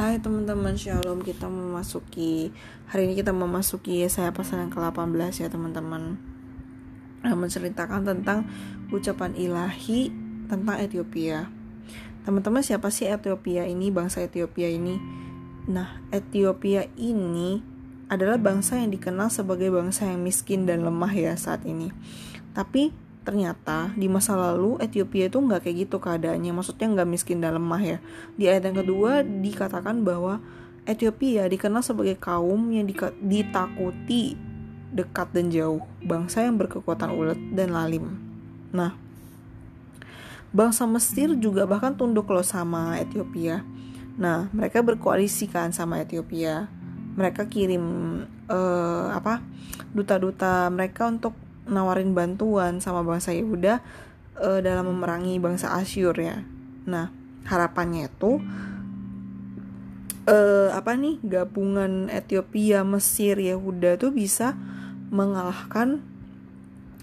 Hai teman-teman. Shalom. Kita memasuki hari ini kita memasuki saya pasal yang ke-18 ya teman-teman. Nah, menceritakan tentang ucapan ilahi tentang Ethiopia. Teman-teman siapa sih Ethiopia ini bangsa Ethiopia ini? Nah Ethiopia ini adalah bangsa yang dikenal sebagai bangsa yang miskin dan lemah ya saat ini. Tapi ternyata di masa lalu Ethiopia itu nggak kayak gitu keadaannya. Maksudnya nggak miskin dan lemah ya. Di ayat yang kedua dikatakan bahwa Ethiopia dikenal sebagai kaum yang ditakuti dekat dan jauh bangsa yang berkekuatan ulet dan lalim. Nah bangsa Mesir juga bahkan tunduk loh sama Ethiopia. Nah mereka berkoalisi kan sama Ethiopia. Mereka kirim uh, apa duta-duta mereka untuk nawarin bantuan sama bangsa Yehuda uh, dalam memerangi bangsa Asyur ya. Nah, harapannya itu uh, apa nih gabungan Ethiopia, Mesir, Yehuda tuh bisa mengalahkan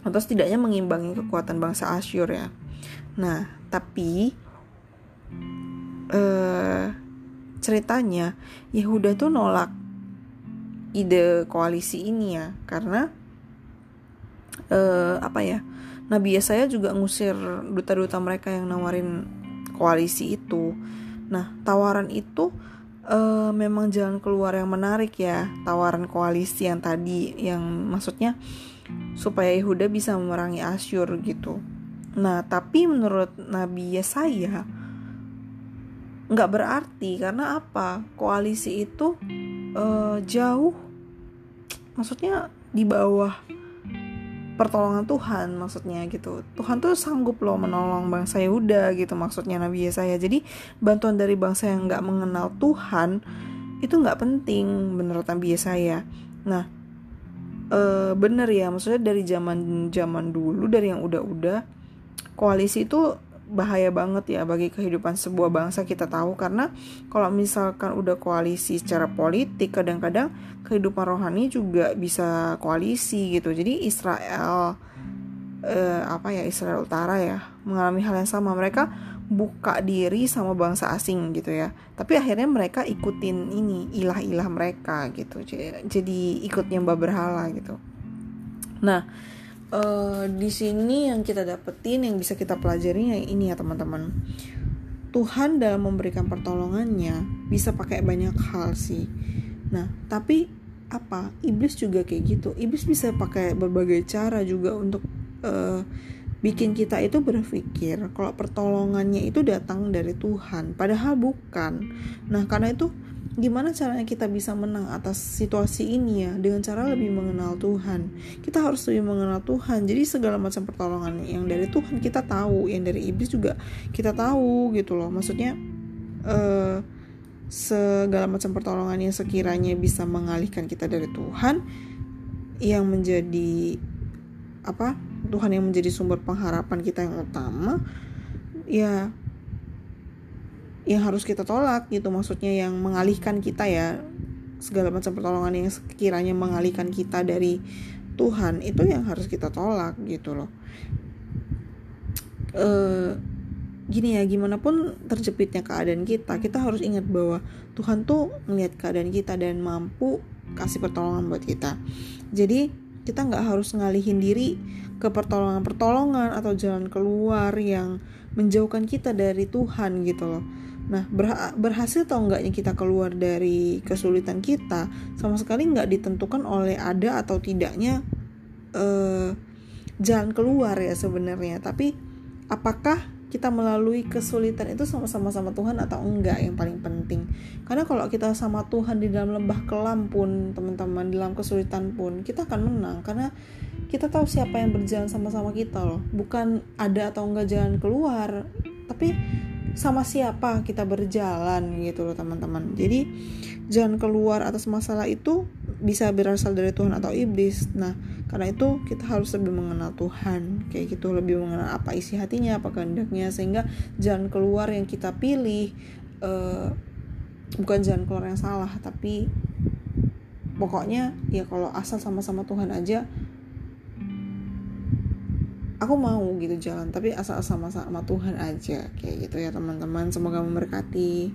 atau setidaknya mengimbangi kekuatan bangsa Asyur ya. Nah, tapi uh, ceritanya Yehuda tuh nolak ide koalisi ini ya karena uh, apa ya Nabi Yesaya juga ngusir duta-duta mereka yang nawarin koalisi itu. Nah tawaran itu uh, memang jalan keluar yang menarik ya tawaran koalisi yang tadi yang maksudnya supaya Yehuda bisa memerangi Asyur gitu. Nah tapi menurut Nabi Yesaya nggak berarti karena apa? Koalisi itu uh, jauh maksudnya di bawah pertolongan Tuhan maksudnya gitu. Tuhan tuh sanggup loh menolong bangsa Yehuda gitu maksudnya Nabi Yesaya. Jadi bantuan dari bangsa yang nggak mengenal Tuhan itu nggak penting menurut Nabi Yesaya. Nah e, bener ya maksudnya dari zaman zaman dulu dari yang udah-udah koalisi itu bahaya banget ya bagi kehidupan sebuah bangsa kita tahu. Karena kalau misalkan udah koalisi secara politik kadang-kadang kehidupan rohani juga bisa koalisi gitu. Jadi Israel eh, apa ya Israel Utara ya mengalami hal yang sama. Mereka buka diri sama bangsa asing gitu ya. Tapi akhirnya mereka ikutin ini ilah-ilah mereka gitu. Jadi ikut nyembah berhala gitu. Nah uh, di sini yang kita dapetin yang bisa kita pelajari ya ini ya teman-teman. Tuhan dalam memberikan pertolongannya bisa pakai banyak hal sih. Nah tapi apa? Iblis juga kayak gitu. Iblis bisa pakai berbagai cara juga untuk uh, bikin kita itu berpikir kalau pertolongannya itu datang dari Tuhan padahal bukan. Nah karena itu gimana caranya kita bisa menang atas situasi ini ya? Dengan cara lebih mengenal Tuhan. Kita harus lebih mengenal Tuhan. Jadi segala macam pertolongan yang dari Tuhan kita tahu yang dari iblis juga kita tahu gitu loh. Maksudnya uh, segala macam pertolongan yang sekiranya bisa mengalihkan kita dari Tuhan yang menjadi apa Tuhan yang menjadi sumber pengharapan kita yang utama ya yang harus kita tolak gitu maksudnya yang mengalihkan kita ya. Segala macam pertolongan yang sekiranya mengalihkan kita dari Tuhan itu yang harus kita tolak gitu loh. E, gini ya gimana pun terjepitnya keadaan kita kita harus ingat bahwa Tuhan tuh ngelihat keadaan kita dan mampu kasih pertolongan buat kita. Jadi kita nggak harus ngalihin diri ke pertolongan-pertolongan atau jalan keluar yang menjauhkan kita dari Tuhan gitu loh Nah, berhasil atau enggaknya kita keluar dari kesulitan kita sama sekali nggak ditentukan oleh ada atau tidaknya uh, jalan keluar ya sebenarnya. Tapi apakah kita melalui kesulitan itu sama-sama sama Tuhan atau enggak yang paling penting. Karena kalau kita sama Tuhan di dalam lembah kelam pun, teman-teman, dalam kesulitan pun, kita akan menang karena kita tahu siapa yang berjalan sama-sama kita loh. Bukan ada atau enggak jalan keluar, tapi sama siapa kita berjalan gitu loh teman-teman. Jadi jangan keluar atas masalah itu bisa berasal dari Tuhan atau iblis. Nah karena itu kita harus lebih mengenal Tuhan. Kayak gitu lebih mengenal apa isi hatinya apa kehendaknya. Sehingga jalan keluar yang kita pilih uh, bukan jalan keluar yang salah tapi pokoknya ya kalau asal sama-sama Tuhan aja aku mau gitu jalan tapi asal sama sama Tuhan aja kayak gitu ya teman-teman. Semoga memberkati